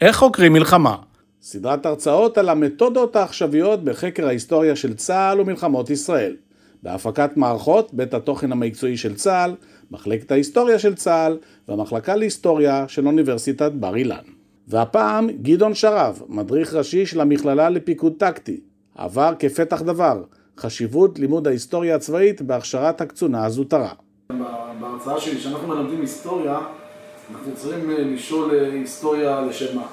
איך חוקרים מלחמה? סדרת הרצאות על המתודות העכשוויות בחקר ההיסטוריה של צה"ל ומלחמות ישראל. בהפקת מערכות בית התוכן המקצועי של צה"ל, מחלקת ההיסטוריה של צה"ל והמחלקה להיסטוריה של אוניברסיטת בר אילן. והפעם גדעון שרב, מדריך ראשי של המכללה לפיקוד טקטי. עבר כפתח דבר, חשיבות לימוד ההיסטוריה הצבאית בהכשרת הקצונה הזוטרה. בהרצאה שלי, כשאנחנו מלמדים היסטוריה, אנחנו צריכים אה, לשאול אה, היסטוריה לשם מה.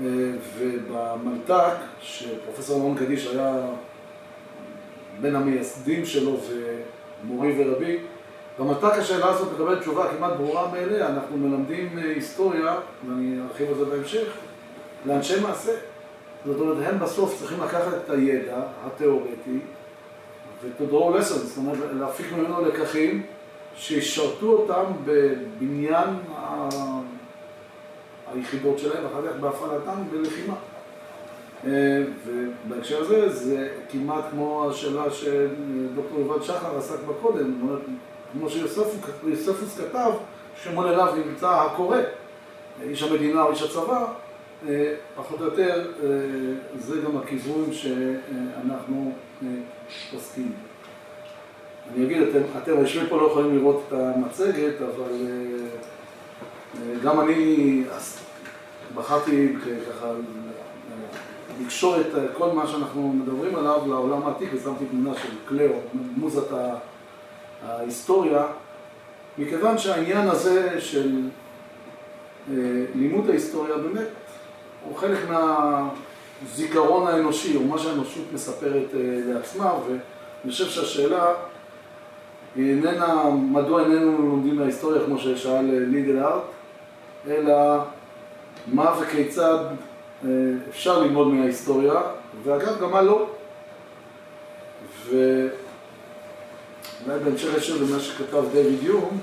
אה, ובמלת"ק, שפרופסור אלון קדיש היה בין המייסדים שלו ומורי ורבי, במלת"ק השאלה הזאת מקבלת תשובה כמעט ברורה מאליה, אנחנו מלמדים היסטוריה, ואני ארחיב על זה בהמשך, לאנשי מעשה. זאת אומרת, הם בסוף צריכים לקחת את הידע התיאורטי ו-to draw lessons, זאת אומרת, להפיק ממנו לקחים שישרתו אותם בבניין. היחידות שלהם, ואחר כך בהפעלתם בלחימה. אה, ובהקשר הזה, זה כמעט כמו השאלה שדוקטור יובל שחר עסק בה קודם, כמו שיוספוס כתב, שמול אליו נמצא הקורא, איש המדינה או איש הצבא, אה, פחות או יותר אה, זה גם הכיוון שאנחנו עוסקים. אני אגיד, אתם, אתם היושבים פה לא יכולים לראות את המצגת, אבל גם אני בחרתי ככה לקשור את כל מה שאנחנו מדברים עליו לעולם העתיק ושמתי תמונה של קלאו, מוזת ההיסטוריה, מכיוון שהעניין הזה של אה, לימוד ההיסטוריה באמת הוא חלק מהזיכרון האנושי, או מה שהאנושות מספרת אה, לעצמה, ואני חושב שהשאלה היא איננה, מדוע איננו לומדים מההיסטוריה כמו ששאל ליגל ארט, אלא מה וכיצד אה, אפשר ללמוד מההיסטוריה, ואגב, גם מה לא. ואולי בהמשך ישיר למה שכתב דיוויד יום,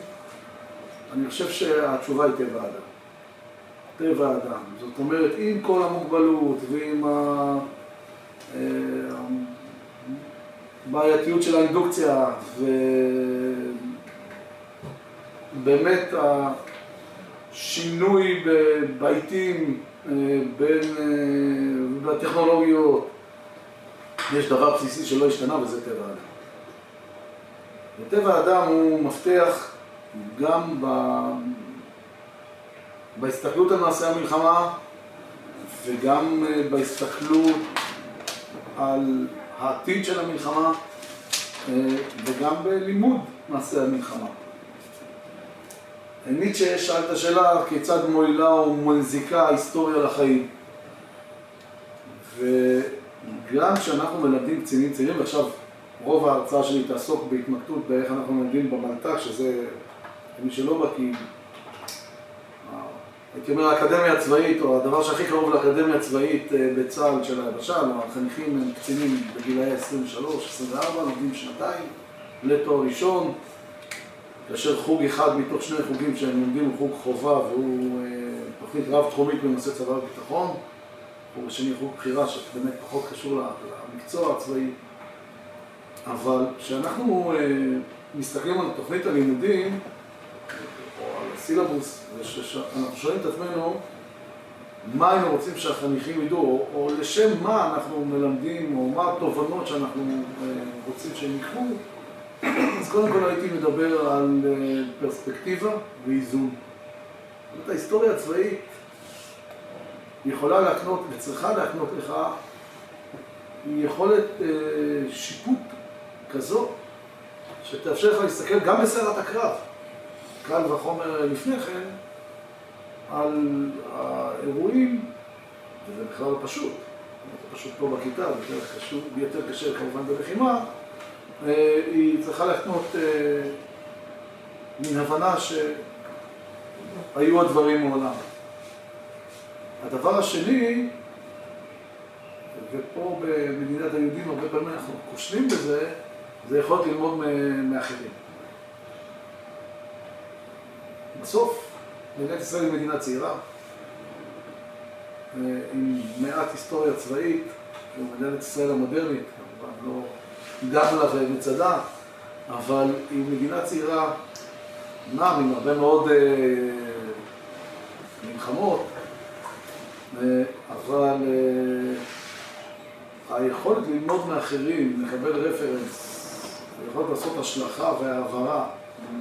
אני חושב שהתשובה היא טבע האדם. טבע האדם. זאת אומרת, עם כל המוגבלות ועם הבעייתיות אה, של האינדוקציה, ובאמת השינוי בעיתים אה, בין, אה, בטכנולוגיות, יש דבר בסיסי שלא השתנה וזה טבע האדם. וטבע האדם הוא מפתח גם ב... בהסתכלות על מעשה המלחמה וגם אה, בהסתכלות על העתיד של המלחמה וגם בלימוד מעשה המלחמה. ניטשה שאל את השאלה כיצד מועילה או מזיקה ההיסטוריה לחיים. וגם כשאנחנו מלמדים קצינים צעירים, ועכשיו רוב ההרצאה שלי תעסוק בהתמקדות באיך אנחנו מלמדים במלת"ק, שזה, מי שלא בקיא, הייתי אומר האקדמיה הצבאית, או הדבר שהכי קרוב לאקדמיה הצבאית אה, בצה"ל של היבשה, החניכים הם קצינים בגילאי 23-24, לומדים שנתיים לתואר ראשון. כאשר חוג אחד מתוך שני חוגים שהם לומדים הוא חוג חובה והוא אה, תוכנית רב-תחומית בנושא צבא וביטחון, חוג השני חוג בחירה שבאמת פחות קשור למקצוע הצבאי, אבל כשאנחנו אה, מסתכלים על תוכנית הלימודים או על הסילבוס, אנחנו שואלים את עצמנו מה היינו רוצים שהחניכים ידעו, או, או לשם מה אנחנו מלמדים, או מה התובנות שאנחנו אה, רוצים שהם יקחו אז קודם כל הייתי מדבר על אה, פרספקטיבה ואיזון. זאת ההיסטוריה הצבאית יכולה להקנות וצריכה להקנות לך יכולת אה, שיפוט כזו שתאפשר לך להסתכל גם בסערת הקרב, קל וחומר לפני כן, על האירועים, וזה בכלל לא פשוט. זה פשוט פה בכיתה, זה יותר קשה כמובן בלחימה, אה, היא צריכה להקנות אה, מן הבנה שהיו הדברים מעולם. הדבר השני, ופה במדינת היהודים הרבה פעמים אנחנו כושלים בזה, זה יכולת ללמוד מאחרים. בסוף, מדינת ישראל היא מדינה צעירה, אה, עם מעט היסטוריה צבאית, מדינת ישראל המודרנית, כמובן לא... הגענו לה במצדה, אבל היא מדינה צעירה, אמנם עם הרבה מאוד אה, מלחמות, אבל היכולת ללמוד מאחרים, לקבל רפרנס, היכולת לעשות השלכה והעברה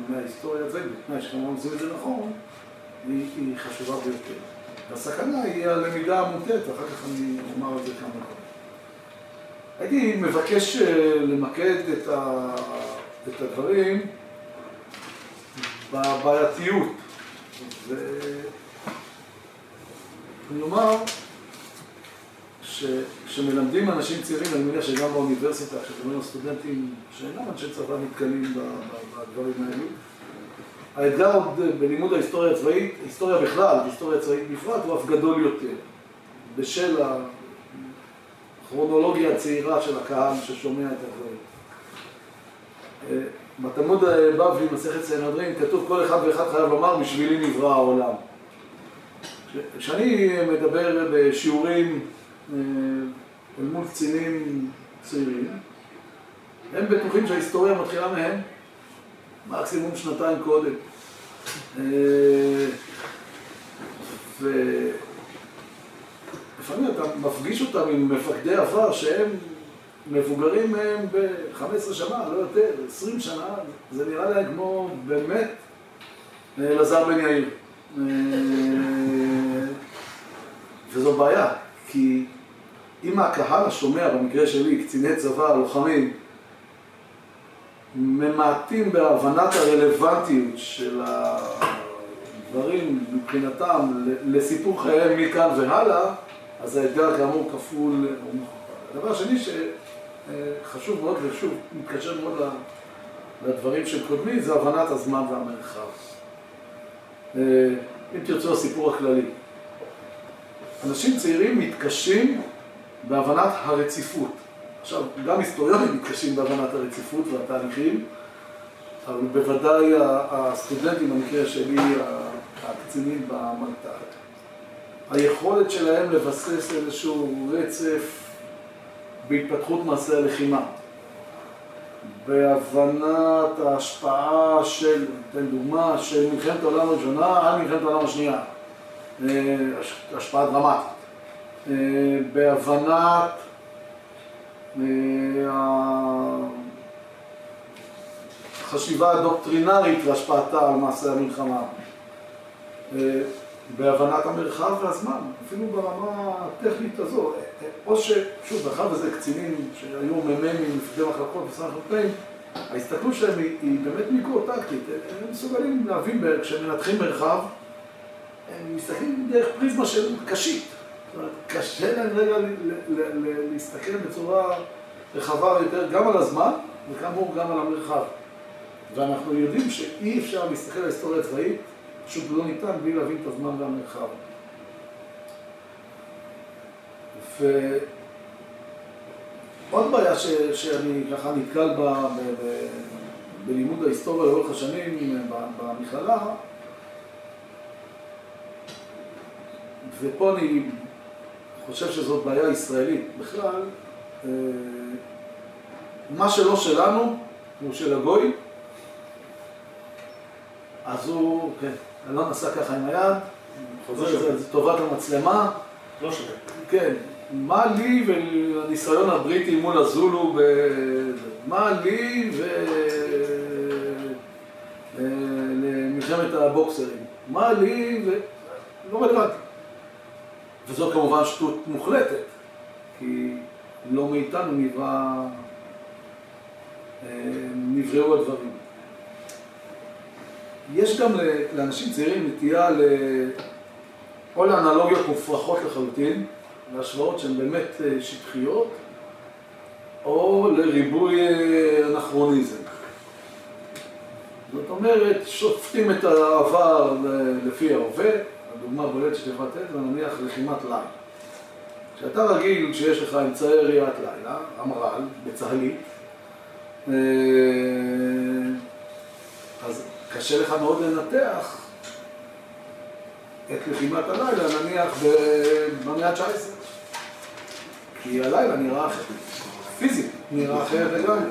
מההיסטוריה הזאת, בתנאי שכמובן עושים את זה נכון, היא, היא חשובה ביותר. הסכנה היא הלמידה המוטעת, ואחר כך אני אומר את זה כמה דברים. הייתי מבקש למקד את, ה, את הדברים בבעייתיות. ואני אומר שכשמלמדים אנשים צעירים, אני מניח שגם באוניברסיטה, כשאתם סטודנטים שאינם אנשי צבא נתקלים בדברים האלו, האתגר בלימוד ההיסטוריה הצבאית, היסטוריה בכלל, היסטוריה צבאית בפרט, הוא אף גדול יותר, בשל הכרונולוגיה הצעירה של הקהל ששומע את הדברים. בתלמוד בבלי, מסכת סנהדרין, כתוב כל אחד ואחד חייב לומר, בשבילי נברא העולם. כשאני מדבר בשיעורים אה, אל מול קצינים צעירים, הם בטוחים שההיסטוריה מתחילה מהם מקסימום שנתיים קודם. אה, ולפעמים אתה מפגיש אותם עם מפקדי עבר שהם מבוגרים מהם ב-15 שנה, לא יותר, 20 שנה, זה נראה להם כמו באמת אלעזר בן יאיר. אה, וזו בעיה, כי אם הקהל השומע, במקרה שלי, קציני צבא, לוחמים, ממעטים בהבנת הרלוונטיות של הדברים מבחינתם לסיפור חייהם מכאן והלאה, אז האתגר כאמור כפול ומכופל. הדבר השני שחשוב מאוד, ושוב, מתקשר מאוד לדברים של קודמי, זה הבנת הזמן והמרחב. אם תרצו הסיפור הכללי. אנשים צעירים מתקשים בהבנת הרציפות. עכשיו, גם היסטוריונים מתקשים בהבנת הרציפות והתהליכים, אבל בוודאי הסטודנטים, במקרה שלי, הקצינים במלת"ק. היכולת שלהם לבסס איזשהו רצף בהתפתחות מעשי הלחימה, בהבנת ההשפעה של, אתן דוגמה, של מלחמת העולם הראשונה על מלחמת העולם השנייה, אה, השפעה דרמטית. אה, בהבנת אה, החשיבה הדוקטרינרית והשפעתה על מעשה המלחמה, בהבנת המרחב והזמן, אפילו ברמה הטכנית הזו, או ששוב, מאחר וזה קצינים שהיו מ"מים, מפקדי מחלקות החקלאים, ההסתכלות שלהם היא, היא באמת מיקרו-טקטית, הם מסוגלים להבין כשמנתחים מרחב הם מסתכלים דרך פריזמה של קשית. זאת אומרת, קשה להם רגע להסתכל בצורה רחבה יותר גם על הזמן, וכאמור גם על המרחב. ואנחנו יודעים שאי אפשר להסתכל על ההיסטוריה הצבאית, פשוט לא ניתן בלי להבין את הזמן והמרחב. ועוד בעיה ש... שאני ככה נתקל בה ב... ב... בלימוד ההיסטוריה לאורך השנים במכללה, ופה אני חושב שזאת בעיה ישראלית. בכלל, אה, מה שלא שלנו, הוא של הגוי, אז הוא, כן, אלון עשה ככה עם היד, זה לטובת המצלמה. לא שווה. כן, מה לי ולניסיון הבריטי מול הזולו, ב... מה לי ולמלחמת הבוקסרים, מה לי ו... לא רלוונטי. וזאת כמובן שטות מוחלטת, כי לא מאיתנו נברא, אה, נבראו הדברים. יש גם לאנשים צעירים נטייה ל... או לאנלוגיות מופרכות לחלוטין, להשוואות שהן באמת אה, שטחיות, או לריבוי אה, אנכרוניזם. זאת אומרת, שופטים את העבר לפי ההווה, דוגמה בולטת שאתה יכול לתת, זה נניח לחימת לילה. כשאתה רגיל שיש לך אמצעי ראיית לילה, המר"ל, בצה"לית, אה, קשה לך מאוד לנתח את לחימת הלילה, נניח במאה ה-19. כי הלילה נראה אחרת, פיזית נראה אחרת לגמרי.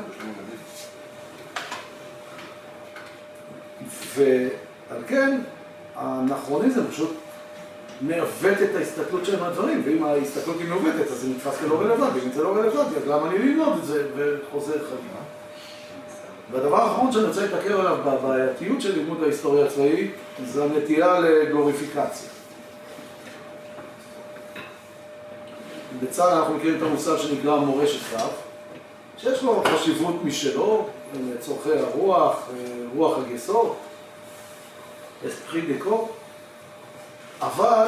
ועל כן, האנכרוניזם פשוט מעוות את ההסתכלות שלהם על הדברים, ואם ההסתכלות היא מעוותת, אז זה נתפס כלא רלוונטי, ואם זה לא רלוונטי, אז למה אני ללמוד את זה וחוזר חלילה? והדבר האחרון שאני רוצה להתעכב עליו בבעייתיות של לימוד ההיסטוריה הצבאית, זה הנטייה לגלוריפיקציה. בצה"ל אנחנו מכירים את המושג שנקרא מורשת קרב, שיש לו חשיבות משלו, לצורכי הרוח, רוח הגסות, אספחי דקו, אבל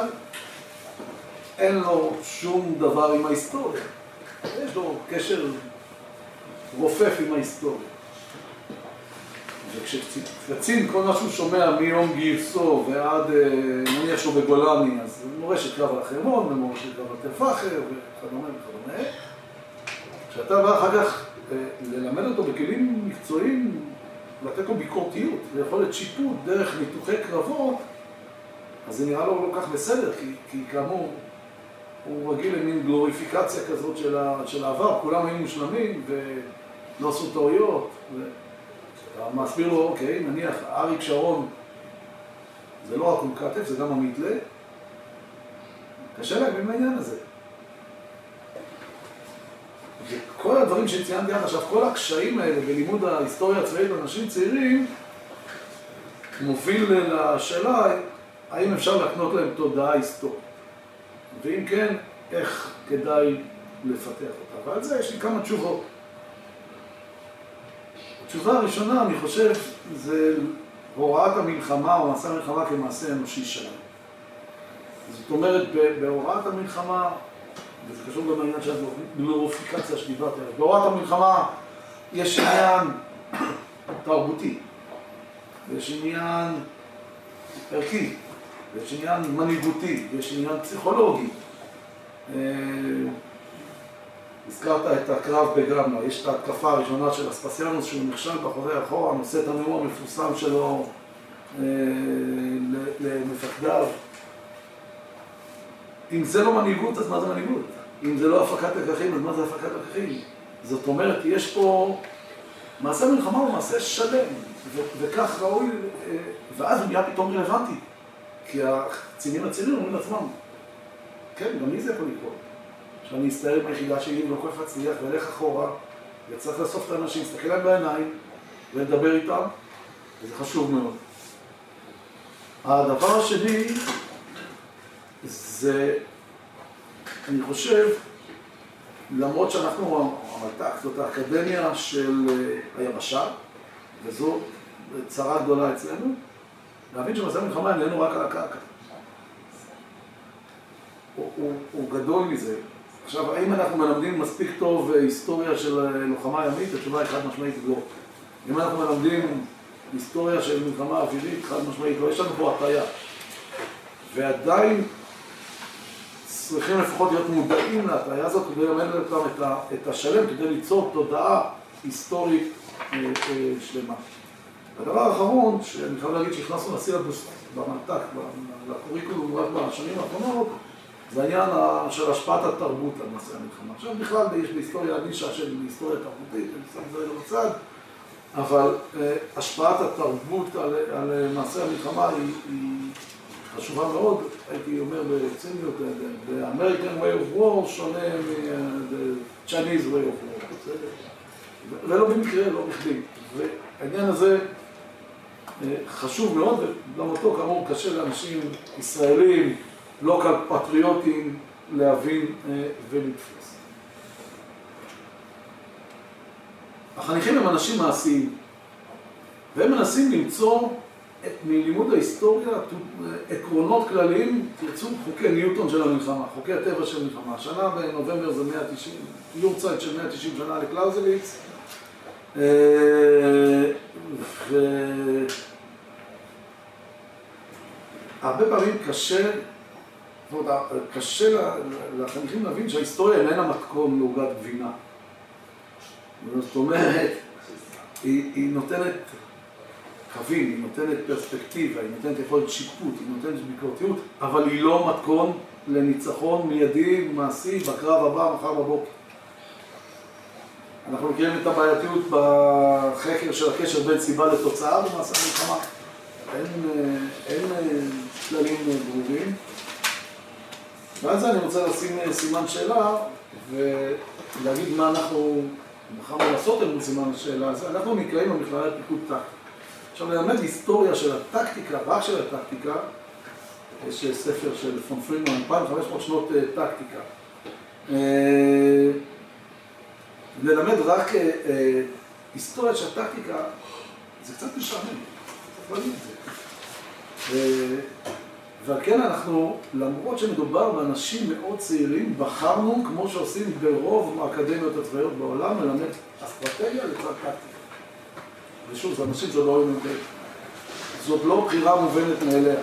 אין לו שום דבר עם ההיסטוריה. יש לו קשר רופף עם ההיסטוריה. וכשקצין, כל מה שהוא שומע מיום גיוסו ועד, אה, נניח שהוא בגולני, אז מורשת קרב על החרמון, ומורשת קרב על תל וכדומה וכדומה. כשאתה בא אחר כך אה, ללמד אותו בכלים מקצועיים, לתת לו ביקורתיות ויכולת שיפוט דרך ניתוחי קרבות, אז זה נראה לו לא כך בסדר, כי, כי כאמור, הוא רגיל למין גלוריפיקציה כזאת של, ה, של העבר, כולם היו מושלמים ולא עשו טעויות. ו... אתה מסביר לו, אוקיי, נניח אריק שרון זה לא רק אום זה גם המיתלה, קשה להבין מהעניין הזה. וכל הדברים שציינתי עד עכשיו, כל הקשיים האלה בלימוד ההיסטוריה הצבאית לאנשים צעירים, מוביל לשאלה האם אפשר להקנות להם תודעה היסטורית. ואם כן, איך כדאי לפתח אותה. ועל זה יש לי כמה תשובות. התשובה הראשונה, אני חושב, זה הוראת המלחמה או מעשה המלחמה כמעשה אנושי שלנו. זאת אומרת, בהוראת המלחמה, וזה קשור גם לעניין של הגלוריפיקציה שדיברתי עליה, בהוראת המלחמה יש עניין תרבותי, ויש עניין ערכי, ויש עניין מנהיגותי, ויש עניין פסיכולוגי. הזכרת את הקרב בגרמלה, יש את ההתקפה הראשונה של אספסיאנוס שהוא נכשל בחוזה אחורה, נושא את הנאום המפורסם שלו אה, למפקדיו. אם זה לא מנהיגות, אז מה זה מנהיגות? אם זה לא הפקת לקחים, אז מה זה הפקת לקחים? זאת אומרת, יש פה... מעשה מלחמה הוא מעשה שלם, וכך ראוי, אה, ואז הוא נהיה פתאום רלוונטי. כי הקצינים הצעירים אומרים לעצמם, כן, גם לי זה יכול לקרות. שאני אסתער עם היחידה שלי ולא כל כך אצליח, ואלך אחורה, וצריך לאסוף את האנשים, להסתכל להם בעיניים ולדבר איתם, וזה חשוב מאוד. הדבר השני זה, אני חושב, למרות שאנחנו המלת"ק, זאת האקדמיה של אה, היבשה, וזו צרה גדולה אצלנו, להבין שמסע מלחמה איננו רק על הקרקע. הוא, הוא, הוא גדול מזה. עכשיו, האם אנחנו מלמדים מספיק טוב אה, היסטוריה של אה, לוחמה ימית? התשובה היא חד משמעית לא. אם אנחנו מלמדים היסטוריה של מלחמה אווירית, חד משמעית לא. יש לנו פה הטעיה. ועדיין צריכים לפחות להיות מודעים להטעיה הזאת כדי ללמד אותם את השלם, כדי ליצור תודעה היסטורית אה, שלמה. הדבר האחרון, שאני חייב להגיד שהכנסנו לסילבוס במנת"ק, לקוריקולום רק בשנים האחרונות, זה העניין של השפעת התרבות על מעשה המלחמה. עכשיו בכלל יש בהיסטוריה נישה של היסטוריה תרבותית, אני שם את זה בצד, אבל אה, השפעת התרבות על, על מעשה המלחמה היא, היא חשובה מאוד, הייתי אומר בציניות, the American way of war שונה מ-Chinese way of war, ולא במקרה, לא בכדי. והעניין הזה אה, חשוב מאוד, וגם אותו כאמור קשה לאנשים ישראלים, לא פטריוטים, להבין אה, ולתפוס. החניכים הם אנשים מעשיים, והם מנסים למצוא את, מלימוד ההיסטוריה עקרונות כלליים, תרצו חוקי ניוטון של המלחמה, חוקי הטבע של המלחמה. השנה בנובמבר זה 190, יורצייט של 190 שנה לקלאוזליץ. אה, והרבה פעמים קשה, זאת אומרת, קשה לחניכים להבין שההיסטוריה איננה מתכון לעוגת גבינה. זאת אומרת, היא, היא נותנת קווים, היא נותנת פרספקטיבה, היא נותנת יכולת שיפוט, היא נותנת ביקורתיות, אבל היא לא מתכון לניצחון מיידי, מעשי, בקרב הבא, מחר בבוקר. אנחנו מכירים את הבעייתיות בחקר של הקשר בין סיבה לתוצאה במעשה המלחמה. אין, אין כללים ברורים. ועל זה אני רוצה לשים סימן שאלה ולהגיד מה אנחנו בחרנו לעשות עם סימן השאלה הזה. אנחנו נקראים במכללה לפיקוד טקטי. עכשיו ללמד היסטוריה של הטקטיקה, רק של הטקטיקה, יש ספר של פון פרידמן, 2,500 שנות טקטיקה. ללמד רק היסטוריה של הטקטיקה זה קצת משעמם, ועל כן אנחנו, למרות שמדובר באנשים מאוד צעירים, בחרנו, כמו שעושים ברוב האקדמיות הצבאיות בעולם, ללמד אסטרטגיה לצד טקטיקה. ושוב, זה אנשים שלא את זה. זאת לא בחירה מובנת מאליה.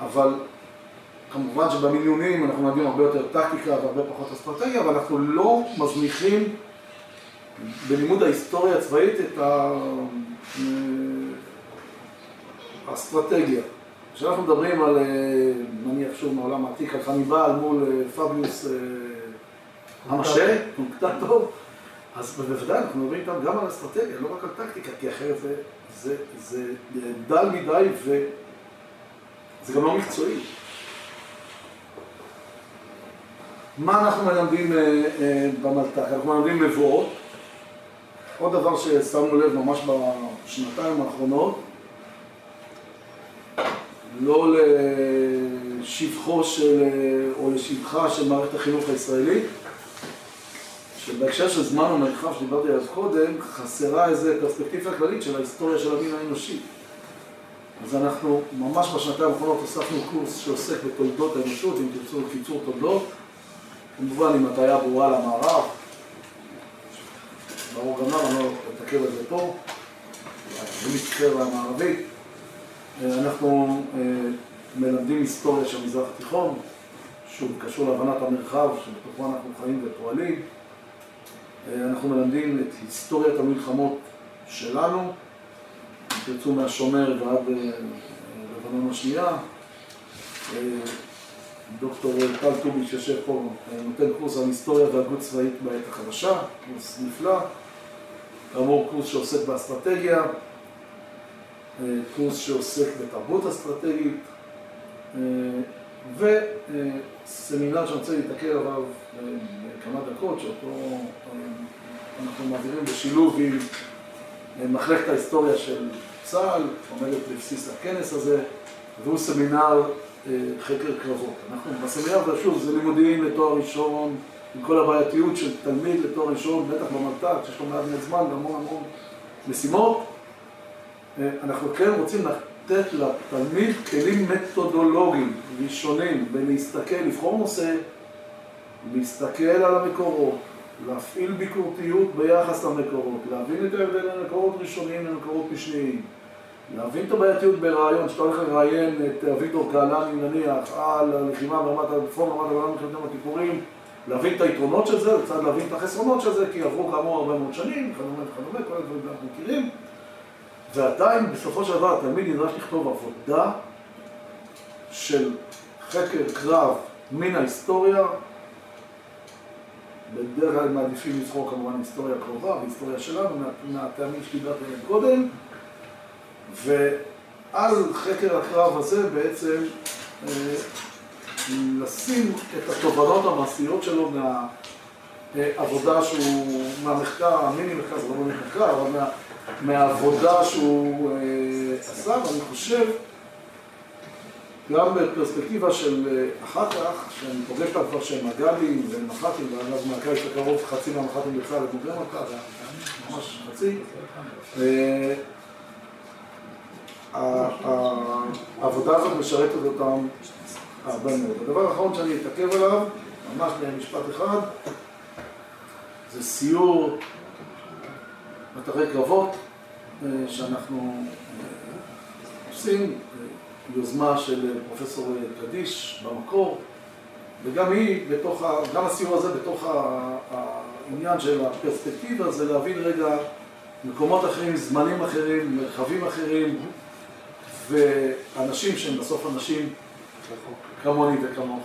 אבל כמובן שבמיליונים אנחנו מביאים הרבה יותר טקטיקה והרבה פחות אסטרטגיה, אבל אנחנו לא מזניחים בלימוד ההיסטוריה הצבאית את האסטרטגיה. כשאנחנו מדברים על, נניח שוב מעולם העתיק, על חניבל מול פביוס המשה, קונקטטור, אז בוודאי אנחנו מדברים איתם גם על אסטרטגיה, לא רק על טקטיקה, כי אחרת זה, זה, זה דל מדי וזה גם לא מקצועי. מה אנחנו מלמדים במלת"ק? אנחנו מלמדים מבואות. עוד דבר ששמנו לב ממש בשנתיים האחרונות, לא לשבחו של, או לשבחה של מערכת החינוך הישראלית, שבהקשר של זמן ומרחב שדיברתי עליו קודם, חסרה איזו פרספקטיבה כללית של ההיסטוריה של המין האנושי. אז אנחנו ממש בשנתיים האחרונות הוספנו קורס שעוסק בתולדות האנושות, אם תרצו קיצור תולדות, כמובן עם הטעיה ברורה למערב, ברור גם למה, לא אתעכב על זה פה, זה מתקרב למערבית. אנחנו מלמדים היסטוריה של המזרח התיכון, שוב, קשור להבנת המרחב שבתוכו אנחנו חיים ופועלים. אנחנו מלמדים את היסטוריית המלחמות שלנו, תרצו מהשומר ועד לבנון השנייה. דוקטור טל טובי שיושב פה נותן קורס על היסטוריה והגות צבאית בעת החדשה, קורס נפלא. כאמור קורס שעוסק באסטרטגיה, קורס שעוסק בתרבות אסטרטגית, וסמינר שאני רוצה להתעכב עליו כמה דקות, שאותו אנחנו מעבירים בשילוב עם מחלקת ההיסטוריה של צה"ל, עומדת בבסיס הכנס הזה, והוא סמינר חקר קרבות. אנחנו בסמינר, ושוב, זה לימודים לתואר ראשון, עם כל הבעייתיות של תלמיד לתואר ראשון, בטח במלת"ק, שיש לו מעט זמן והמון המון משימות. אנחנו כן רוצים לתת לתלמיד כלים מתודולוגיים, ראשונים, בלהסתכל, לבחור נושא, להסתכל על המקורות, להפעיל ביקורתיות ביחס למקורות, להבין את ההבדל בין מקורות ראשוניים למקורות משניים, להבין את הבעייתיות ברעיון, שאתה הולך לראיין את אביגדור קהלני נניח על הלחימה ברמת הרפורמה, ברמת הגולן מלחמת יום הכיפורים, להבין את היתרונות של זה, לצד להבין את החסרונות של זה, כי עברו כאמור הרבה מאוד שנים, וכדומה וכדומה, כל הדברים שאנחנו מכירים. ועדיין, בסופו של דבר, התלמיד נדרש לכתוב עבודה של חקר קרב מן ההיסטוריה. בדרך כלל מעדיפים לבחור כמובן היסטוריה קרובה והיסטוריה שלנו, מהטעמים שדיברתי עליהם קודם. ועל חקר הקרב הזה בעצם לשים את התובנות המעשיות שלו מהעבודה שהוא, מהמחקר, המיני מחקר, זה לא מחקר, אבל מה, מהעבודה שהוא עשה, ואני חושב, גם בפרספקטיבה של אחר כך, שאני פוגש את כבר שהם מג"דים ומח"טים, ואגב מהקיץ הקרוב חצי מהמח"טים בצה"ל לבוגרי מכה, ממש חצי. העבודה הזאת משרתת אותם הרבה מאוד. הדבר האחרון שאני אתעכב עליו, ממש במשפט אחד, זה סיור אתרי קרבות שאנחנו עושים, יוזמה של פרופסור קדיש במקור, וגם היא, בתוך ה... גם הסיור הזה בתוך העניין של הפרספקטיבה, זה להבין רגע מקומות אחרים, זמנים אחרים, מרחבים אחרים, ואנשים שהם בסוף אנשים כמוני וכמוך.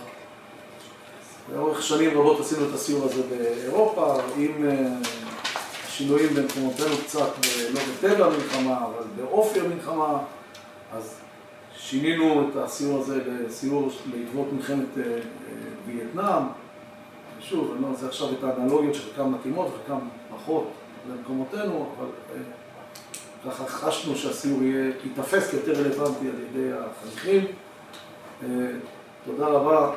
לאורך שנים רבות עשינו את הסיור הזה באירופה, עם שינויים במקומותינו קצת, לא בטבע המלחמה, אבל באופי המלחמה. אז שינינו את הסיור הזה לסיור בעקבות מלחמת וייטנאם. שוב, אני לא רוצה עכשיו את האנלוגיות שחלקם מתאימות וחלקם פחות למקומותינו, אבל ככה חשנו שהסיור יהיה, ייתפס כיותר רלוונטי על ידי החניכים. תודה רבה.